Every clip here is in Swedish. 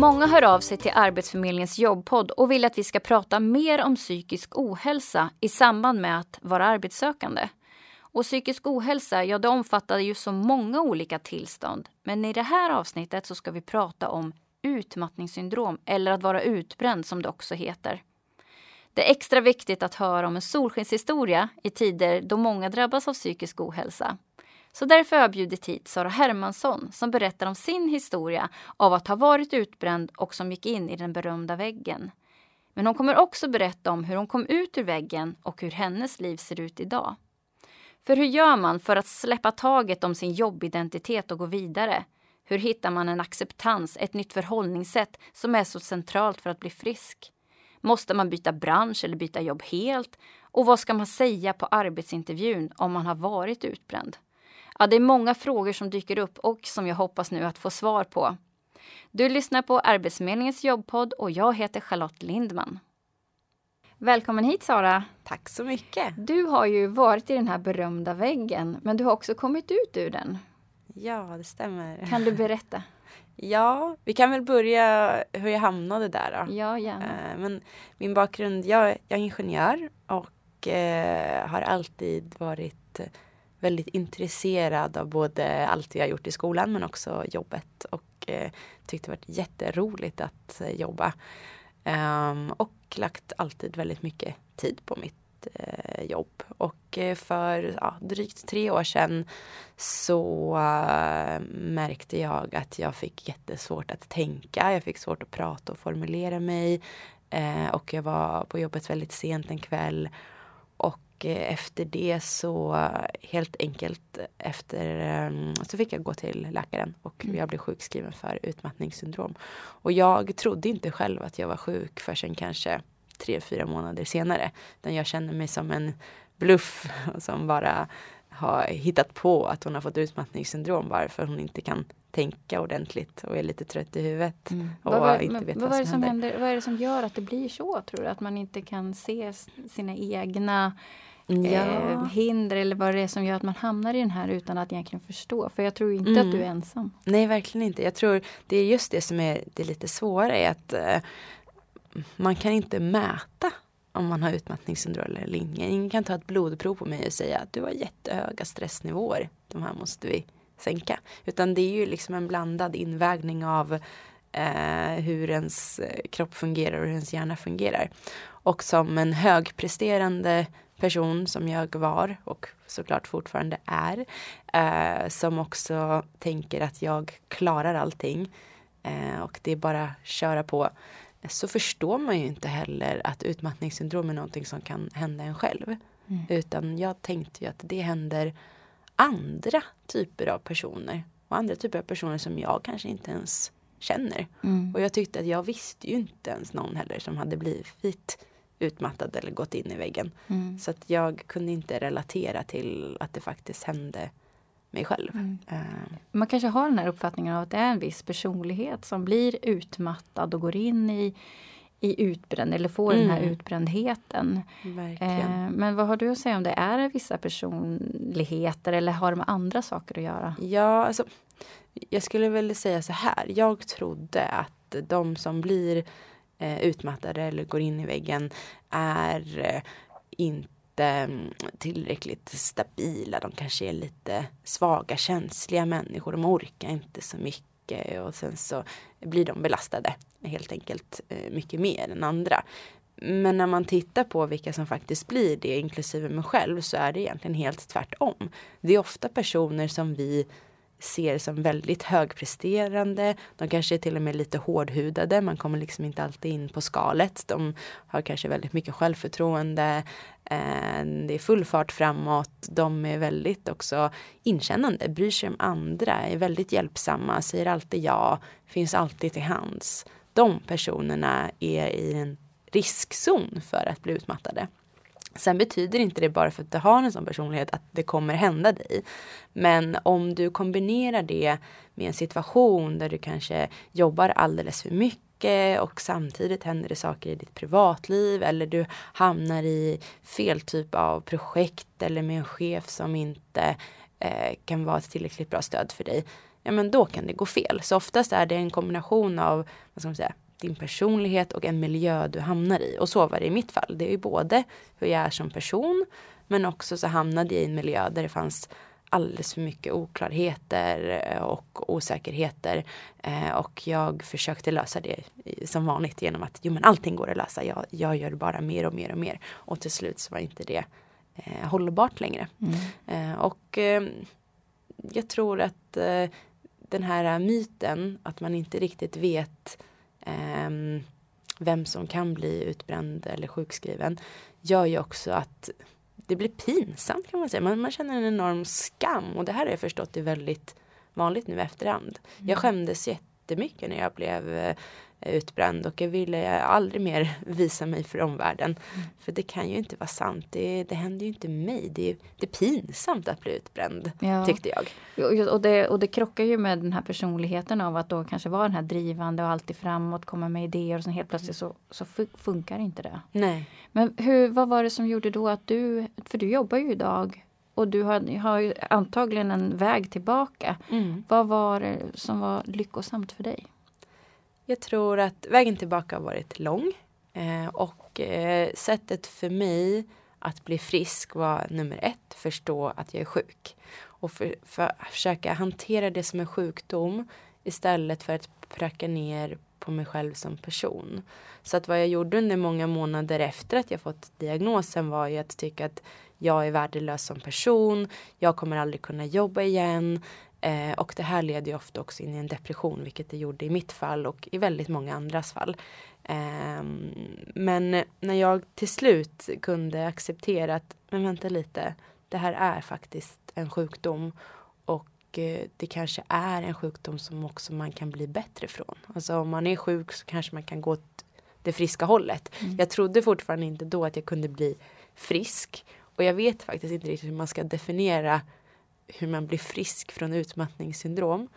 Många hör av sig till Arbetsförmedlingens jobbpodd och vill att vi ska prata mer om psykisk ohälsa i samband med att vara arbetssökande. Och psykisk ohälsa, ja det omfattar ju så många olika tillstånd. Men i det här avsnittet så ska vi prata om utmattningssyndrom eller att vara utbränd som det också heter. Det är extra viktigt att höra om en solskenshistoria i tider då många drabbas av psykisk ohälsa. Så därför har jag bjudit hit Sara Hermansson som berättar om sin historia av att ha varit utbränd och som gick in i den berömda väggen. Men hon kommer också berätta om hur hon kom ut ur väggen och hur hennes liv ser ut idag. För hur gör man för att släppa taget om sin jobbidentitet och gå vidare? Hur hittar man en acceptans, ett nytt förhållningssätt som är så centralt för att bli frisk? Måste man byta bransch eller byta jobb helt? Och vad ska man säga på arbetsintervjun om man har varit utbränd? Ja, det är många frågor som dyker upp och som jag hoppas nu att få svar på. Du lyssnar på Arbetsförmedlingens jobbpodd och jag heter Charlotte Lindman. Välkommen hit Sara! Tack så mycket! Du har ju varit i den här berömda väggen, men du har också kommit ut ur den. Ja, det stämmer. Kan du berätta? Ja, vi kan väl börja hur jag hamnade där då. Ja, gärna. Eh, men min bakgrund, jag, jag är ingenjör och eh, har alltid varit väldigt intresserad av både allt vi har gjort i skolan men också jobbet och eh, tyckte det varit jätteroligt att eh, jobba. Um, och lagt alltid väldigt mycket tid på mitt eh, jobb. Och eh, för ja, drygt tre år sedan så uh, märkte jag att jag fick jättesvårt att tänka. Jag fick svårt att prata och formulera mig. Eh, och jag var på jobbet väldigt sent en kväll. Och uh, efter det så helt enkelt efter um, så fick jag gå till läkaren och mm. jag blev sjukskriven för utmattningssyndrom. Och jag trodde inte själv att jag var sjuk förrän kanske tre, fyra månader senare. Utan jag känner mig som en bluff som bara har hittat på att hon har fått utmattningssyndrom bara för hon inte kan tänka ordentligt och är lite trött i huvudet. Mm. Och vad, inte men, vet vad, vad, som händer. händer. Vad är det som gör att det blir så tror du? Att man inte kan se sina egna ja. eh, hinder eller vad det är som gör att man hamnar i den här utan att egentligen förstå. För jag tror inte mm. att du är ensam. Nej, verkligen inte. Jag tror det är just det som är det lite svåra är att eh, man kan inte mäta om man har utmattningssyndrom eller inte. Ingen kan ta ett blodprov på mig och säga att du har jättehöga stressnivåer. De här måste vi sänka. Utan det är ju liksom en blandad invägning av eh, hur ens eh, kropp fungerar och hur ens hjärna fungerar. Och som en högpresterande person som jag var och såklart fortfarande är. Eh, som också tänker att jag klarar allting. Eh, och det är bara köra på så förstår man ju inte heller att utmattningssyndrom är någonting som kan hända en själv. Mm. Utan jag tänkte ju att det händer andra typer av personer. Och andra typer av personer som jag kanske inte ens känner. Mm. Och jag tyckte att jag visste ju inte ens någon heller som hade blivit utmattad eller gått in i väggen. Mm. Så att jag kunde inte relatera till att det faktiskt hände mig själv. Mm. Uh. Man kanske har den här uppfattningen av att det är en viss personlighet som blir utmattad och går in i, i utbränd eller får mm. den här mm. utbrändheten. Uh, men vad har du att säga om det? Är det vissa personligheter eller har det med andra saker att göra? Ja, alltså, jag skulle väl säga så här. Jag trodde att de som blir eh, Eh, utmattade eller går in i väggen är eh, inte mm, tillräckligt stabila. De kanske är lite svaga, känsliga människor. De orkar inte så mycket och sen så blir de belastade helt enkelt eh, mycket mer än andra. Men när man tittar på vilka som faktiskt blir det, inklusive mig själv, så är det egentligen helt tvärtom. Det är ofta personer som vi ser som väldigt högpresterande. De kanske är till och med lite hårdhudade. Man kommer liksom inte alltid in på skalet. De har kanske väldigt mycket självförtroende. Eh, det är full fart framåt. De är väldigt också inkännande, bryr sig om andra, är väldigt hjälpsamma, säger alltid ja, finns alltid till hands. De personerna är i en riskzon för att bli utmattade. Sen betyder inte det bara för att du har en sån personlighet att det kommer hända dig. Men om du kombinerar det med en situation där du kanske jobbar alldeles för mycket och samtidigt händer det saker i ditt privatliv eller du hamnar i fel typ av projekt eller med en chef som inte eh, kan vara ett tillräckligt bra stöd för dig. ja men då kan det gå fel. Så oftast är det en kombination av, vad ska man säga, din personlighet och en miljö du hamnar i. Och så var det i mitt fall. Det är ju både hur jag är som person men också så hamnade jag i en miljö där det fanns alldeles för mycket oklarheter eh, och osäkerheter. Eh, och jag försökte lösa det som vanligt genom att jo men allting går att lösa. Jag, jag gör bara mer och mer och mer. Och till slut så var inte det eh, hållbart längre. Mm. Eh, och eh, jag tror att den här myten att man inte riktigt vet ehm, vem som kan bli utbränd eller sjukskriven gör ju också att det blir pinsamt kan man säga. Man, man känner en enorm skam och det här har jag förstått är väldigt vanligt nu efterhand. Mm. Jag skämdes jättemycket när jag blev eh, utbränd och jag ville aldrig mer visa mig för omvärlden. Mm. För det kan ju inte vara sant. Det, det händer ju inte mig. Det, det är pinsamt att bli utbränd, ja. tyckte jag. Och det, och det krockar ju med den här personligheten av att då kanske vara den här drivande och alltid framåt, komma med idéer och så helt plötsligt så, så funkar inte det. Nej. Men hur, vad var det som gjorde då att du, för du jobbar ju idag och du har, har ju antagligen en väg tillbaka. Mm. Vad var det som var lyckosamt för dig? Jag tror att vägen tillbaka har varit lång eh, och eh, sättet för mig att bli frisk var nummer ett, förstå att jag är sjuk och för, för försöka hantera det som en sjukdom istället för att pracka ner på mig själv som person. Så att vad jag gjorde under många månader efter att jag fått diagnosen var ju att tycka att jag är värdelös som person, jag kommer aldrig kunna jobba igen, Eh, och det här leder ju ofta också in i en depression, vilket det gjorde i mitt fall och i väldigt många andras fall. Eh, men när jag till slut kunde acceptera att, men vänta lite, det här är faktiskt en sjukdom och eh, det kanske är en sjukdom som också man kan bli bättre från. Alltså om man är sjuk så kanske man kan gå åt det friska hållet. Mm. Jag trodde fortfarande inte då att jag kunde bli frisk och jag vet faktiskt inte riktigt hur man ska definiera hur man blir frisk från utmattningssyndrom.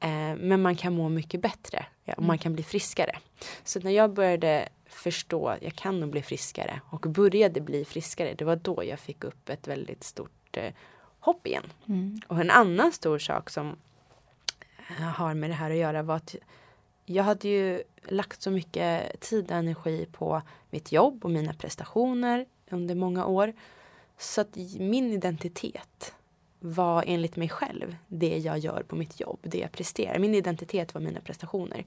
Eh, men man kan må mycket bättre ja, och man mm. kan bli friskare. Så när jag började förstå, att jag kan nog bli friskare och började bli friskare, det var då jag fick upp ett väldigt stort eh, hopp igen. Mm. Och en annan stor sak som eh, har med det här att göra var att jag hade ju lagt så mycket tid och energi på mitt jobb och mina prestationer under många år. Så att min identitet var enligt mig själv det jag gör på mitt jobb, det jag presterar. Min identitet var mina prestationer.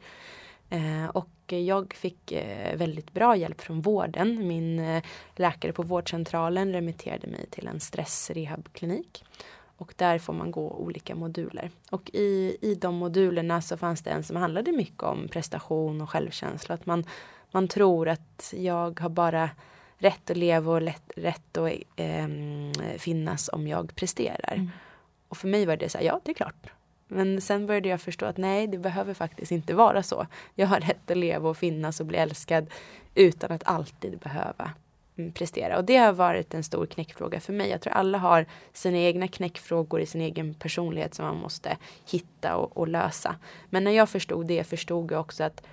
Eh, och jag fick eh, väldigt bra hjälp från vården. Min eh, läkare på vårdcentralen remitterade mig till en stressrehabklinik. Och där får man gå olika moduler. Och i, i de modulerna så fanns det en som handlade mycket om prestation och självkänsla. Att man, man tror att jag har bara rätt att leva och lätt, rätt att eh, finnas om jag presterar. Mm. Och för mig var det så här, ja det är klart. Men sen började jag förstå att nej, det behöver faktiskt inte vara så. Jag har rätt att leva och finnas och bli älskad utan att alltid behöva mm, prestera. Och det har varit en stor knäckfråga för mig. Jag tror alla har sina egna knäckfrågor i sin egen personlighet som man måste hitta och, och lösa. Men när jag förstod det förstod jag också att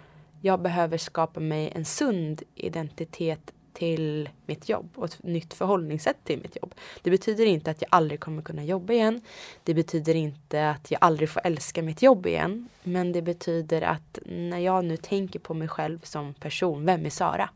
jag behöver skapa mig en sund identitet till mitt jobb och ett nytt förhållningssätt till mitt jobb. Det betyder inte att jag aldrig kommer kunna jobba igen. Det betyder inte att jag aldrig får älska mitt jobb igen. Men det betyder att när jag nu tänker på mig själv som person, vem är Sara?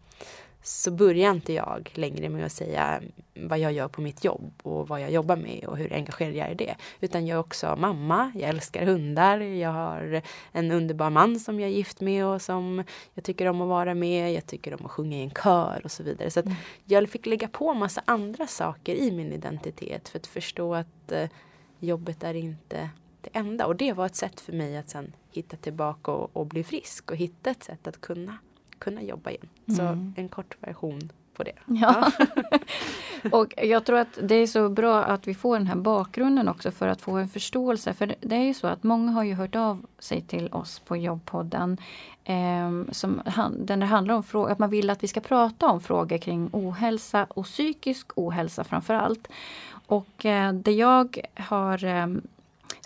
Så börjar inte jag längre med att säga vad jag gör på mitt jobb och vad jag jobbar med och hur engagerad jag är i det. Utan jag är också mamma, jag älskar hundar, jag har en underbar man som jag är gift med och som jag tycker om att vara med. Jag tycker om att sjunga i en kör och så vidare. Så mm. jag fick lägga på massa andra saker i min identitet för att förstå att eh, jobbet är inte det enda. Och det var ett sätt för mig att sen hitta tillbaka och, och bli frisk och hitta ett sätt att kunna kunna jobba igen. Så mm. en kort version på det. Ja. och jag tror att det är så bra att vi får den här bakgrunden också för att få en förståelse. För det är ju så att många har ju hört av sig till oss på jobbpodden. Eh, som, den det handlar om att man vill att vi ska prata om frågor kring ohälsa och psykisk ohälsa framför allt. Och eh, det jag har eh,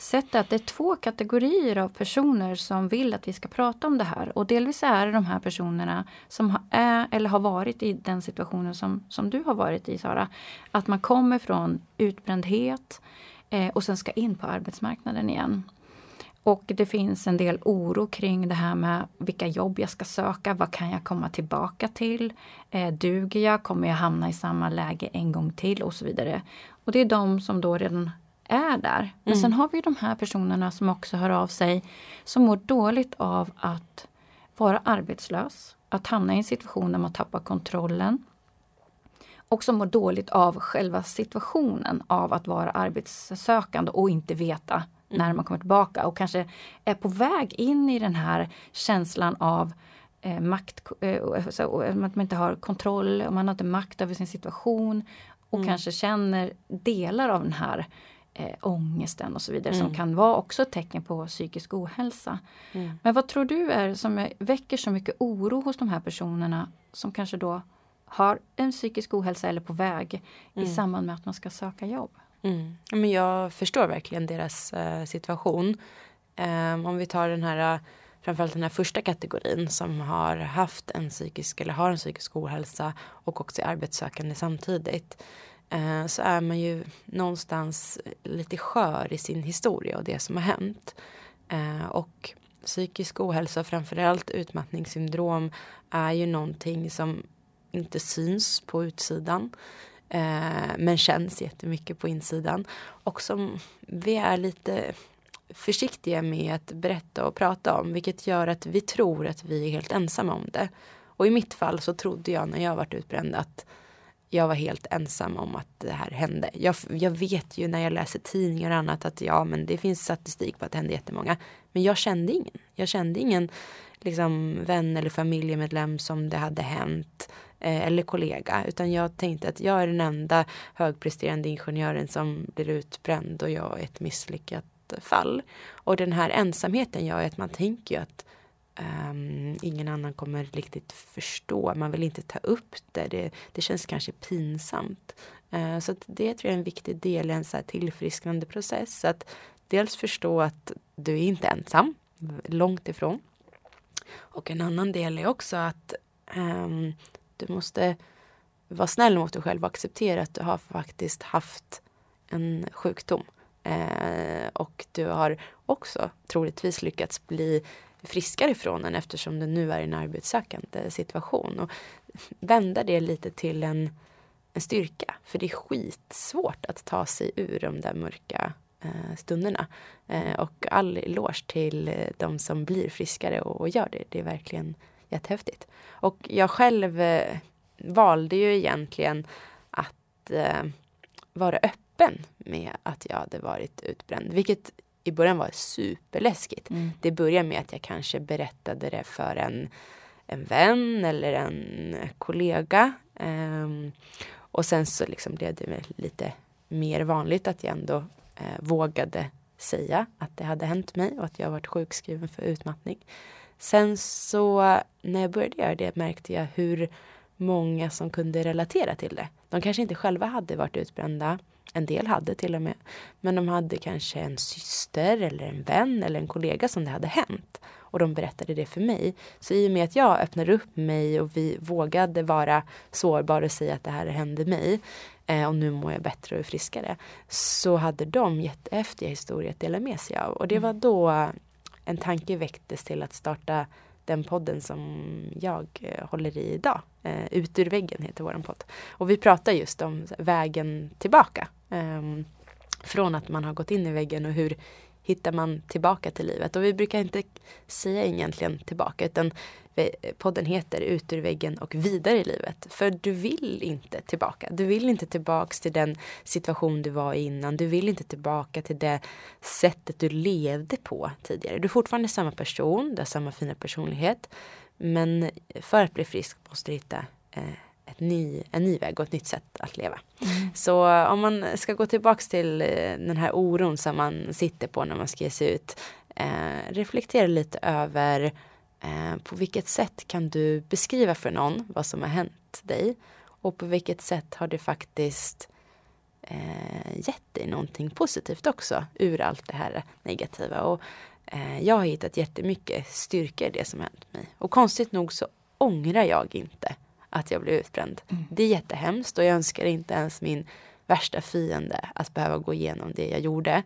sett att det är två kategorier av personer som vill att vi ska prata om det här. Och delvis är det de här personerna som är eller har varit i den situationen som, som du har varit i Sara. Att man kommer från utbrändhet eh, och sen ska in på arbetsmarknaden igen. Och det finns en del oro kring det här med vilka jobb jag ska söka. Vad kan jag komma tillbaka till? Eh, duger jag? Kommer jag hamna i samma läge en gång till? Och så vidare. Och det är de som då redan är där. Men mm. sen har vi de här personerna som också hör av sig som mår dåligt av att vara arbetslös. Att hamna i en situation där man tappar kontrollen. Och som mår dåligt av själva situationen av att vara arbetssökande och inte veta när mm. man kommer tillbaka och kanske är på väg in i den här känslan av eh, makt, eh, så, att man inte har kontroll, man har inte makt över sin situation och mm. kanske känner delar av den här eh, ångesten och så vidare mm. som kan vara också ett tecken på psykisk ohälsa. Mm. Men vad tror du är som är, väcker så mycket oro hos de här personerna som kanske då har en psykisk ohälsa eller på väg i mm. samband med att man ska söka jobb? Mm. Men jag förstår verkligen deras uh, situation. Um, om vi tar den här uh, framförallt den här första kategorin som har haft en psykisk eller har en psykisk ohälsa och också är arbetssökande samtidigt. Eh, så är man ju någonstans lite skör i sin historia och det som har hänt. Eh, och psykisk ohälsa, framförallt utmattningssyndrom, är ju någonting som inte syns på utsidan. Eh, men känns jättemycket på insidan. Och som vi är lite försiktiga med att berätta och prata om. Vilket gör att vi tror att vi är helt ensamma om det. Och i mitt fall så trodde jag när jag varit utbränd att jag var helt ensam om att det här hände. Jag, jag vet ju när jag läser tidningar och annat att ja men det finns statistik på att det hände jättemånga. Men jag kände ingen. Jag kände ingen liksom, vän eller familjemedlem som det hade hänt eh, eller kollega. Utan jag tänkte att jag är den enda högpresterande ingenjören som blir utbränd och jag är ett misslyckat fall. Och den här ensamheten gör att man tänker ju att um, ingen annan kommer riktigt förstå. Man vill inte ta upp det. Det, det känns kanske pinsamt. Uh, så det tror jag är en viktig del i en så här tillfrisknande process. Att dels förstå att du är inte ensam, långt ifrån. Och en annan del är också att um, du måste vara snäll mot dig själv och acceptera att du har faktiskt haft en sjukdom. Uh, och du har också troligtvis lyckats bli friskare ifrån den eftersom du nu är i en arbetssökande situation. Och vända det lite till en, en styrka. För det är skitsvårt att ta sig ur de där mörka eh, stunderna. Eh, och all eloge till eh, de som blir friskare och, och gör det. Det är verkligen jättehäftigt. Och jag själv eh, valde ju egentligen att eh, vara öppen med att jag hade varit utbränd. Vilket i början var superläskigt. Mm. Det började med att jag kanske berättade det för en, en vän eller en kollega. Um, och sen så liksom blev det lite mer vanligt att jag ändå eh, vågade säga att det hade hänt mig och att jag varit sjukskriven för utmattning. Sen så när jag började göra det märkte jag hur många som kunde relatera till det. De kanske inte själva hade varit utbrända. En del hade till och med. Men de hade kanske en syster eller en vän eller en kollega som det hade hänt. Och de berättade det för mig. Så i och med att jag öppnade upp mig och vi vågade vara sårbara och säga att det här hände mig eh, och nu mår jag bättre och är friskare. Så hade de jättehäftiga historier att dela med sig av. Och det var mm. då en tanke väcktes till att starta den podden som jag eh, håller i idag. Eh, Ut ur väggen heter vår podd. Och vi pratar just om vägen tillbaka. Eh, från att man har gått in i väggen och hur hittar man tillbaka till livet. Och vi brukar inte säga egentligen tillbaka utan podden heter Ut ur väggen och vidare i livet. För du vill inte tillbaka. Du vill inte tillbaks till den situation du var i innan. Du vill inte tillbaka till det sättet du levde på tidigare. Du är fortfarande samma person, du har samma fina personlighet. Men för att bli frisk måste du hitta eh, ett ny, en ny väg och ett nytt sätt att leva. Mm. Så om man ska gå tillbaks till eh, den här oron som man sitter på när man ska ge sig ut. Eh, reflektera lite över Eh, på vilket sätt kan du beskriva för någon vad som har hänt dig? Och på vilket sätt har det faktiskt eh, gett dig någonting positivt också ur allt det här negativa? Och, jag har hittat jättemycket styrka i det som hänt mig. Och konstigt nog så ångrar jag inte att jag blev utbränd. Mm. Det är jättehemskt och jag önskar inte ens min värsta fiende att behöva gå igenom det jag gjorde.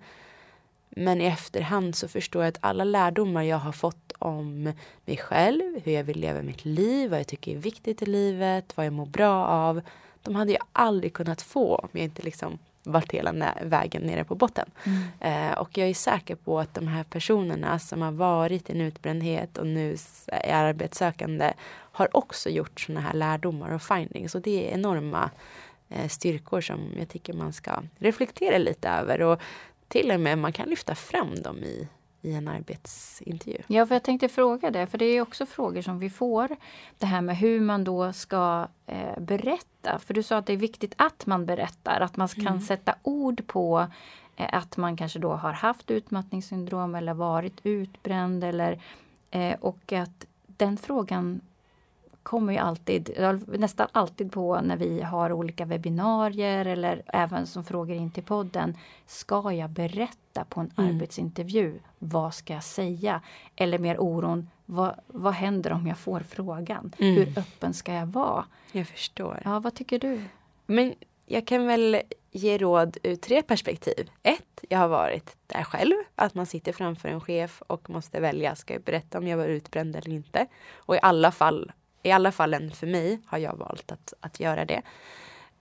Men i efterhand så förstår jag att alla lärdomar jag har fått om mig själv, hur jag vill leva mitt liv, vad jag tycker är viktigt i livet, vad jag mår bra av. De hade jag aldrig kunnat få om jag inte liksom varit hela vägen nere på botten. Mm. Eh, och jag är säker på att de här personerna som har varit i en utbrändhet och nu är arbetssökande har också gjort sådana här lärdomar och findings. Och det är enorma eh, styrkor som jag tycker man ska reflektera lite över. Och till och med man kan lyfta fram dem i, i en arbetsintervju. Ja, för jag tänkte fråga det, för det är också frågor som vi får. Det här med hur man då ska eh, berätta. För du sa att det är viktigt att man berättar, att man kan mm. sätta ord på eh, att man kanske då har haft utmattningssyndrom eller varit utbränd eller eh, och att den frågan kommer ju alltid, nästan alltid på när vi har olika webbinarier eller även som frågor in till podden. Ska jag berätta på en mm. arbetsintervju? Vad ska jag säga? Eller mer oron, vad, vad händer om jag får frågan? Mm. Hur öppen ska jag vara? Jag förstår. Ja, vad tycker du? Men jag kan väl ge råd ur tre perspektiv. Ett, jag har varit där själv. Att man sitter framför en chef och måste välja. Ska jag berätta om jag var utbränd eller inte? Och i alla fall i alla fall för mig har jag valt att, att göra det.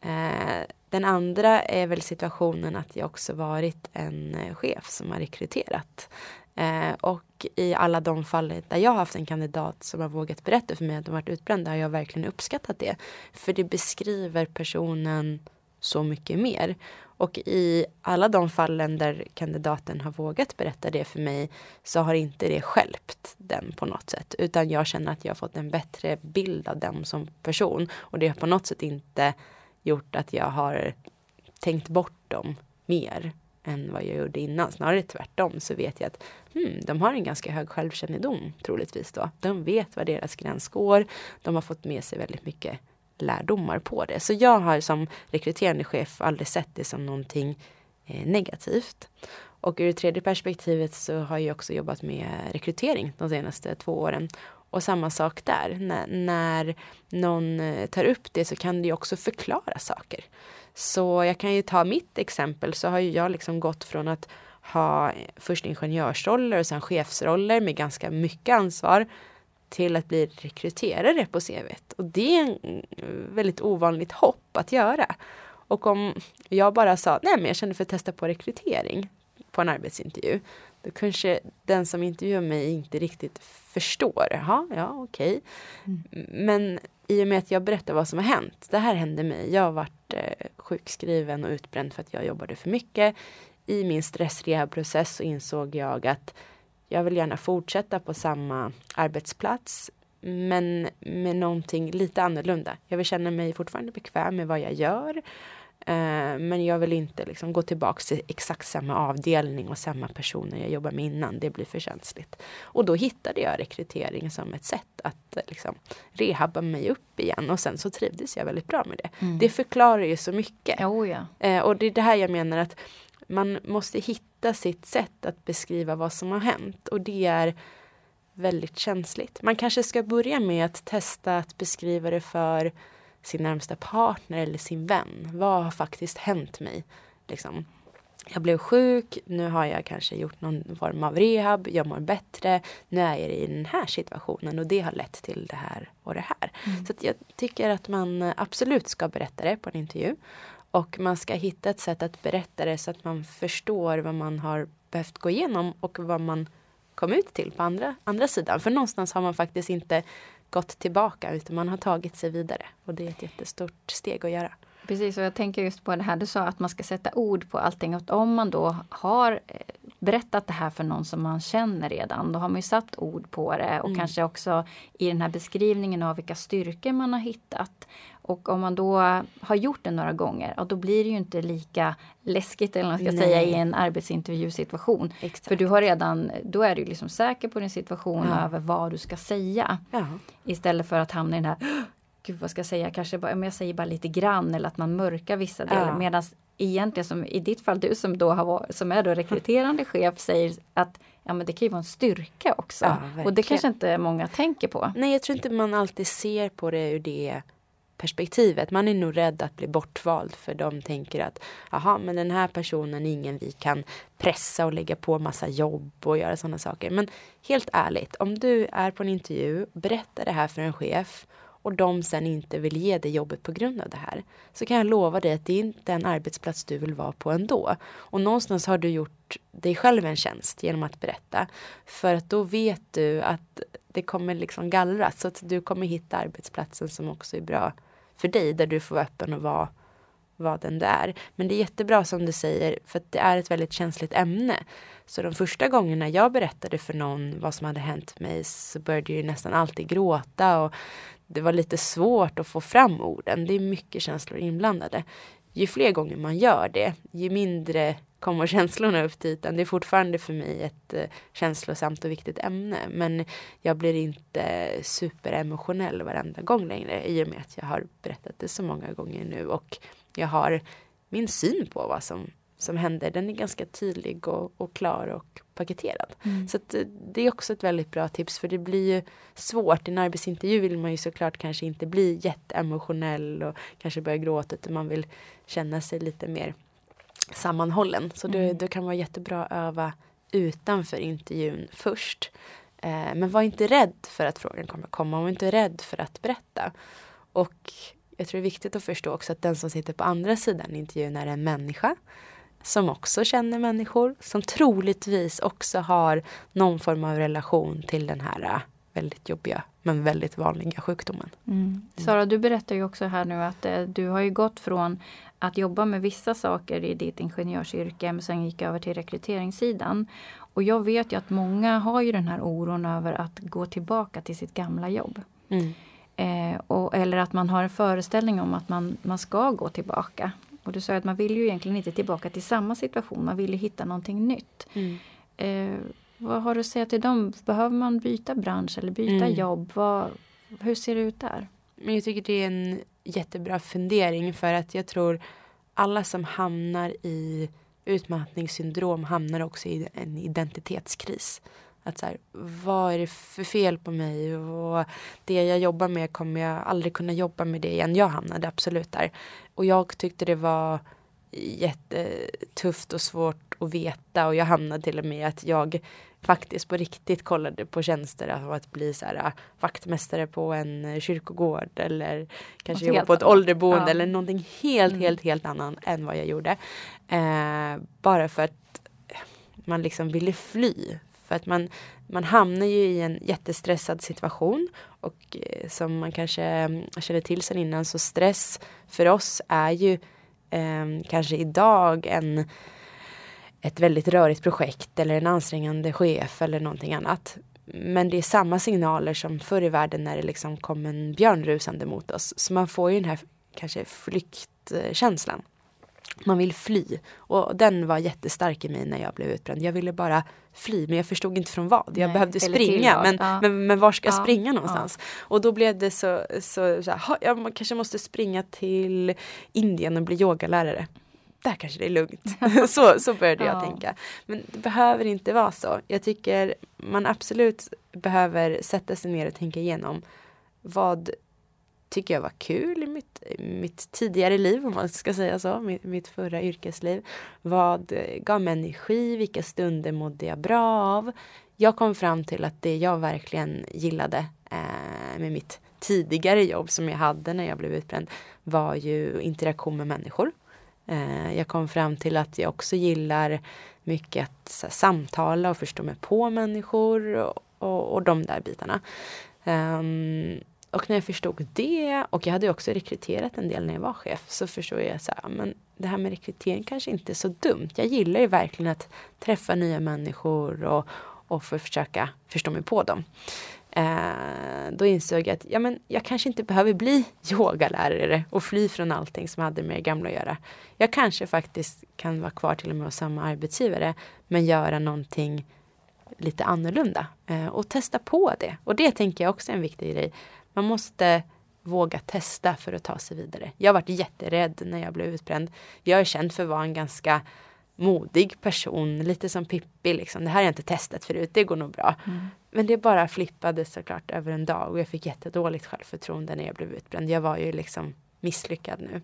Eh, den andra är väl situationen att jag också varit en eh, chef som har rekryterat. Eh, och i alla de fall där jag har haft en kandidat som har vågat berätta för mig att de varit utbrända har jag verkligen uppskattat det. För det beskriver personen så mycket mer. Och i alla de fallen där kandidaten har vågat berätta det för mig så har inte det skälpt den på något sätt. Utan jag känner att jag har fått en bättre bild av dem som person. Och det har på något sätt inte gjort att jag har tänkt bort dem mer än vad jag gjorde innan. Snarare tvärtom så vet jag att hmm, de har en ganska hög självkännedom troligtvis då. De vet var deras gräns går. De har fått med sig väldigt mycket lärdomar på det. Så jag har som rekryterande chef aldrig sett det som någonting eh, negativt. Och ur det tredje perspektivet så har jag också jobbat med rekrytering de senaste två åren. Och samma sak där, när, när någon eh, tar upp det så kan det ju också förklara saker. Så jag kan ju ta mitt exempel så har ju jag liksom gått från att ha eh, först ingenjörsroller och sen chefsroller med ganska mycket ansvar till att bli rekryterare på CVt. Och det är en väldigt ovanligt hopp att göra. Och om jag bara sa, nej men jag känner för att testa på rekrytering på en arbetsintervju. Då kanske den som intervjuar mig inte riktigt förstår. Jaha, ja okej. Okay. Mm. Men i och med att jag berättar vad som har hänt. Det här hände mig. Jag har varit eh, sjukskriven och utbränd för att jag jobbade för mycket. I min stressrehabprocess så insåg jag att jag vill gärna fortsätta på samma arbetsplats men med någonting lite annorlunda. Jag vill känna mig fortfarande bekväm med vad jag gör. Eh, men jag vill inte liksom gå tillbaka till exakt samma avdelning och samma personer jag jobbar med innan. Det blir för känsligt. Och då hittade jag rekrytering som ett sätt att liksom, rehabba mig upp igen. Och sen så trivdes jag väldigt bra med det. Mm. Det förklarar ju så mycket. Oh ja. eh, och det är det här jag menar att man måste hitta sitt sätt att beskriva vad som har hänt och det är väldigt känsligt. Man kanske ska börja med att testa att beskriva det för sin närmsta partner eller sin vän. Vad har faktiskt hänt mig? Liksom. Jag blev sjuk, nu har jag kanske gjort någon form av rehab, jag mår bättre, nu är jag i den här situationen och det har lett till det här och det här. Mm. Så jag tycker att man absolut ska berätta det på en intervju. Och man ska hitta ett sätt att berätta det så att man förstår vad man har behövt gå igenom och vad man kom ut till på andra, andra sidan. För någonstans har man faktiskt inte gått tillbaka utan man har tagit sig vidare. Och det är ett jättestort steg att göra. Precis, och jag tänker just på det här du sa att man ska sätta ord på allting. Och om man då har eh, berättat det här för någon som man känner redan, då har man ju satt ord på det och mm. kanske också i den här beskrivningen av vilka styrkor man har hittat. Och om man då har gjort det några gånger, ja, då blir det ju inte lika läskigt eller man ska säga i en arbetsintervjusituation. Exakt. För du har redan, då är du liksom säker på din situation ja. över vad du ska säga. Ja. Istället för att hamna i den här Gud vad ska jag säga, kanske bara, jag säger bara lite grann eller att man mörkar vissa delar. Ja. Medan egentligen som i ditt fall, du som då har som är då rekryterande chef säger att ja men det kan ju vara en styrka också. Ja, och det kanske inte många tänker på. Nej jag tror inte man alltid ser på det ur det perspektivet. Man är nog rädd att bli bortvald för de tänker att aha, men den här personen är ingen vi kan pressa och lägga på massa jobb och göra sådana saker. Men helt ärligt, om du är på en intervju, berättar det här för en chef och de sen inte vill ge dig jobbet på grund av det här. Så kan jag lova dig att det är inte en arbetsplats du vill vara på ändå. Och någonstans har du gjort dig själv en tjänst genom att berätta. För att då vet du att det kommer liksom gallras. Så att du kommer hitta arbetsplatsen som också är bra för dig. Där du får vara öppen och vara vad den du är. Men det är jättebra som du säger för att det är ett väldigt känsligt ämne. Så de första gångerna jag berättade för någon vad som hade hänt mig så började jag nästan alltid gråta och det var lite svårt att få fram orden. Det är mycket känslor inblandade. Ju fler gånger man gör det, ju mindre kommer känslorna upp till ytan. Det är fortfarande för mig ett eh, känslosamt och viktigt ämne. Men jag blir inte superemotionell varenda gång längre i och med att jag har berättat det så många gånger nu. Och jag har min syn på vad som, som händer. Den är ganska tydlig och, och klar och paketerad. Mm. Så eh, det är också ett väldigt bra tips för det blir ju svårt. I en arbetsintervju vill man ju såklart kanske inte bli jätteemotionell och kanske börja gråta utan man vill känna sig lite mer sammanhållen. Så mm. det, det kan vara jättebra att öva utanför intervjun först. Eh, men var inte rädd för att frågan kommer komma. Var inte rädd för att berätta. Och jag tror det är viktigt att förstå också att den som sitter på andra sidan intervjun är en människa som också känner människor, som troligtvis också har någon form av relation till den här äh, väldigt jobbiga men väldigt vanliga sjukdomen. Mm. mm. Sara, du berättar ju också här nu att eh, du har ju gått från att jobba med vissa saker i ditt ingenjörsyrke men sen gick över till rekryteringssidan. Och jag vet ju att många har ju den här oron över att gå tillbaka till sitt gamla jobb. Mm. Eh, och, eller att man har en föreställning om att man, man ska gå tillbaka. Och du sa att man vill ju egentligen inte tillbaka till samma situation, man vill ju hitta någonting nytt. Mm. Eh, vad har du att säga till dem? Behöver man byta bransch eller byta mm. jobb? Vad, hur ser det ut där? Men jag tycker det är en jättebra fundering för att jag tror alla som hamnar i utmattningssyndrom hamnar också i en identitetskris. Att så här, vad är det för fel på mig? Och det jag jobbar med kommer jag aldrig kunna jobba med det igen. Jag hamnade absolut där. Och jag tyckte det var jättetufft och svårt att veta och jag hamnade till och med att jag faktiskt på riktigt kollade på tjänster av att bli så här, vaktmästare på en kyrkogård eller kanske jobba på ett ålderboende ja. eller någonting helt, mm. helt, helt annan än vad jag gjorde. Eh, bara för att man liksom ville fly för att man, man hamnar ju i en jättestressad situation och eh, som man kanske mm, känner till sen innan så stress för oss är ju eh, kanske idag en ett väldigt rörigt projekt eller en ansträngande chef eller någonting annat. Men det är samma signaler som förr i världen när det liksom kom en björn rusande mot oss. Så man får ju den här kanske flyktkänslan man vill fly. Och den var jättestark i mig när jag blev utbränd. Jag ville bara fly men jag förstod inte från vad. Jag Nej, behövde springa men, ja. men, men var ska jag springa någonstans? Ja. Och då blev det så, så, så här, jag kanske måste springa till Indien och bli yogalärare. Där kanske det är lugnt. så, så började jag tänka. Men det behöver inte vara så. Jag tycker man absolut behöver sätta sig ner och tänka igenom vad tycker jag var kul i mitt, mitt tidigare liv, om man ska säga så, mitt, mitt förra yrkesliv. Vad gav mig energi? Vilka stunder mådde jag bra av? Jag kom fram till att det jag verkligen gillade eh, med mitt tidigare jobb som jag hade när jag blev utbränd var ju interaktion med människor. Eh, jag kom fram till att jag också gillar mycket att här, samtala och förstå mig på människor och, och, och de där bitarna. Um, och när jag förstod det och jag hade också rekryterat en del när jag var chef så förstod jag så här, men det här med rekrytering kanske inte är så dumt. Jag gillar ju verkligen att träffa nya människor och, och för försöka förstå mig på dem. Eh, då insåg jag att ja, men jag kanske inte behöver bli yogalärare och fly från allting som hade med det gamla att göra. Jag kanske faktiskt kan vara kvar till och med hos samma arbetsgivare men göra någonting lite annorlunda eh, och testa på det. Och det tänker jag också är en viktig grej. Man måste våga testa för att ta sig vidare. Jag varit jätterädd när jag blev utbränd. Jag är känd för att vara en ganska modig person, lite som Pippi liksom. Det här har jag inte testat förut, det går nog bra. Mm. Men det bara flippade såklart över en dag och jag fick jättedåligt självförtroende när jag blev utbränd. Jag var ju liksom misslyckad nu.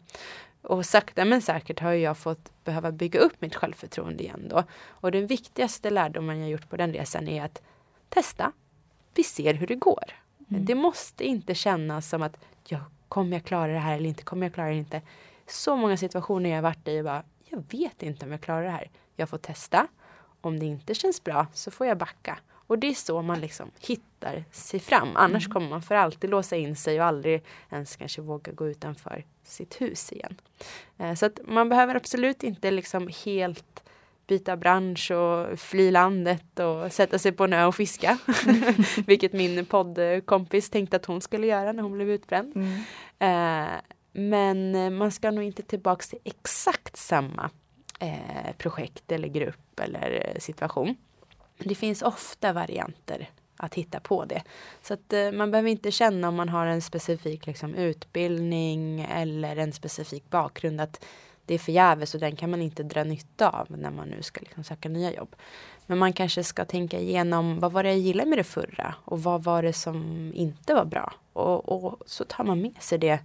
Och sakta men säkert har jag fått behöva bygga upp mitt självförtroende igen då. Och den viktigaste lärdomen jag gjort på den resan är att testa. Vi ser hur det går. Mm. Det måste inte kännas som att jag kommer jag klara det här eller inte? Kommer jag klara det inte? Så många situationer jag varit i och bara, jag vet inte om jag klarar det här. Jag får testa. Om det inte känns bra så får jag backa. Och det är så man liksom hittar sig fram. Annars mm. kommer man för alltid låsa in sig och aldrig ens kanske våga gå utanför sitt hus igen. Eh, så att man behöver absolut inte liksom helt byta bransch och fly landet och sätta sig på en ö och fiska. Vilket min poddkompis tänkte att hon skulle göra när hon blev utbränd. Mm. Eh, men man ska nog inte tillbaks till exakt samma eh, projekt eller grupp eller situation. Det finns ofta varianter att hitta på det. Så att eh, man behöver inte känna om man har en specifik liksom, utbildning eller en specifik bakgrund att det är förgäves och den kan man inte dra nytta av när man nu ska liksom, söka nya jobb. Men man kanske ska tänka igenom vad var det jag gillade med det förra och vad var det som inte var bra. Och, och så tar man med sig det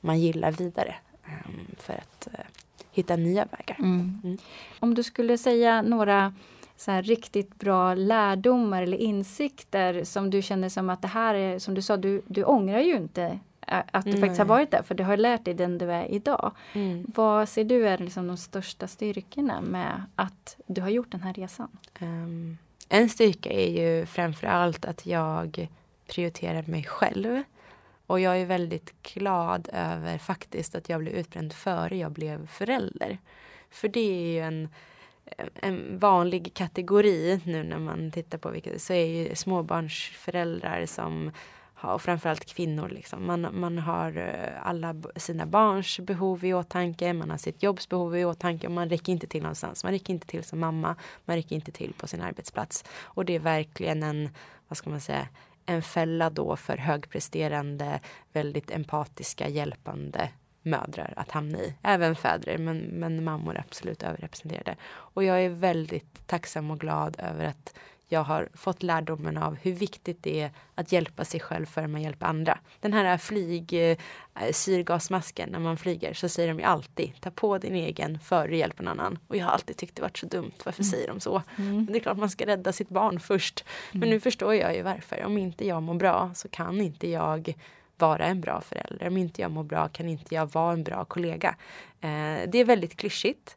man gillar vidare um, för att uh, hitta nya vägar. Mm. Mm. Om du skulle säga några så här riktigt bra lärdomar eller insikter som du känner som att det här är, som du sa, du, du ångrar ju inte att du mm. faktiskt har varit där, för du har lärt dig den du är idag. Mm. Vad ser du är liksom de största styrkorna med att du har gjort den här resan? Um, en styrka är ju framförallt att jag prioriterar mig själv. Och jag är väldigt glad över faktiskt att jag blev utbränd före jag blev förälder. För det är ju en en vanlig kategori nu när man tittar på vilket så är ju småbarnsföräldrar som ha, och framförallt kvinnor liksom. Man, man har eh, alla sina barns behov i åtanke, man har sitt jobbs behov i åtanke och man räcker inte till någonstans. Man räcker inte till som mamma, man räcker inte till på sin arbetsplats. Och det är verkligen en, vad ska man säga, en fälla då för högpresterande, väldigt empatiska, hjälpande mödrar att hamna i. Även fäder, men, men mammor är absolut överrepresenterade. Och jag är väldigt tacksam och glad över att jag har fått lärdomen av hur viktigt det är att hjälpa sig själv före man hjälper andra. Den här flyg, eh, syrgasmasken när man flyger så säger de ju alltid ta på din egen före du hjälper någon annan. Och jag har alltid tyckt det varit så dumt. Varför mm. säger de så? Mm. Det är klart man ska rädda sitt barn först. Mm. Men nu förstår jag ju varför. Om inte jag mår bra så kan inte jag vara en bra förälder. Om inte jag mår bra kan inte jag vara en bra kollega. Eh, det är väldigt klyschigt.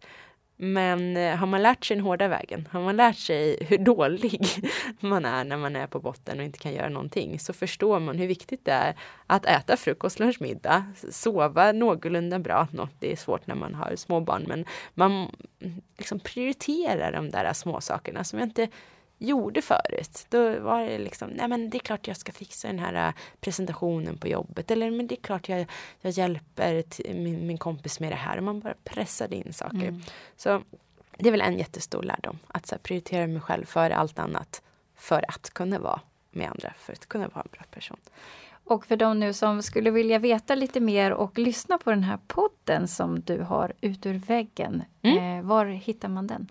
Men eh, har man lärt sig den hårda vägen, har man lärt sig hur dålig man är när man är på botten och inte kan göra någonting, så förstår man hur viktigt det är att äta frukost, lunch, middag, sova någorlunda bra. Något det är svårt när man har småbarn, men man liksom prioriterar de där små sakerna som jag inte gjorde förut. Då var det liksom, nej men det är klart jag ska fixa den här äh, presentationen på jobbet. Eller men det är klart jag, jag hjälper min, min kompis med det här. Och man bara pressade in saker. Mm. Så det är väl en jättestor lärdom. Att så här, prioritera mig själv före allt annat. För att kunna vara med andra. För att kunna vara en bra person. Och för de nu som skulle vilja veta lite mer och lyssna på den här podden som du har ut ur väggen. Mm. Eh, var hittar man den?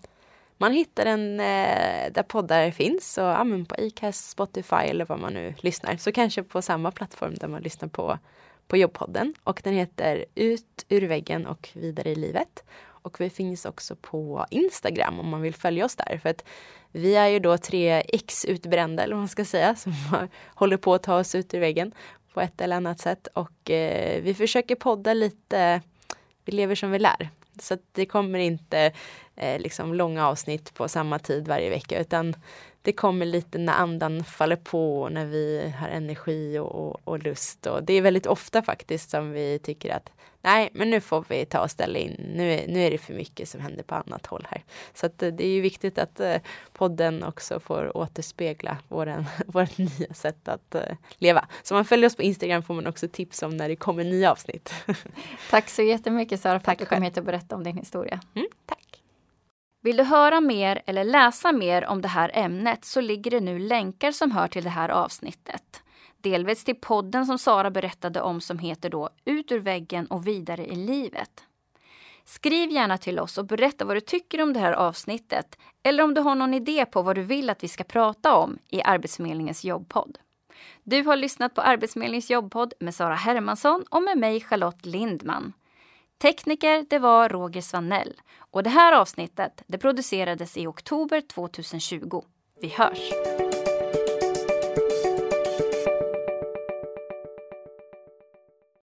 Man hittar den eh, där poddar finns, och, ja, på Acast, Spotify eller vad man nu lyssnar. Så kanske på samma plattform där man lyssnar på, på jobbpodden. Och den heter Ut ur väggen och vidare i livet. Och vi finns också på Instagram om man vill följa oss där. För att vi är ju då tre ex-utbrända, eller vad man ska säga, som håller på att ta oss ut ur väggen på ett eller annat sätt. Och eh, vi försöker podda lite, vi lever som vi lär. Så det kommer inte eh, liksom långa avsnitt på samma tid varje vecka utan det kommer lite när andan faller på och när vi har energi och, och, och, lust. Och det är väldigt ofta faktiskt som vi tycker att nej, men nu får vi ta och ställa in. Nu är, nu är det för mycket som händer på annat håll här. Så att, eh, det är ju viktigt att eh, podden också får återspegla våran, vårt nya sätt att eh, leva. Så om man följer oss på Instagram får man också tips om när det kommer nya avsnitt. Tack så jättemycket Sara för tack att du kom hit och berättade om din historia. Mm, tack. Vill du höra mer eller läsa mer om det här ämnet så ligger det nu länkar som hör till det här avsnittet. Delvis till podden som Sara berättade om som heter då Ut ur väggen och vidare i livet. Skriv gärna till oss och berätta vad du tycker om det här avsnittet eller om du har någon idé på vad du vill att vi ska prata om i Arbetsförmedlingens jobbpodd. Du har lyssnat på Arbetsförmedlingens jobbpodd med Sara Hermansson och med mig Charlotte Lindman. Tekniker det var Roger Svanell och det här avsnittet det producerades i oktober 2020. Vi hörs!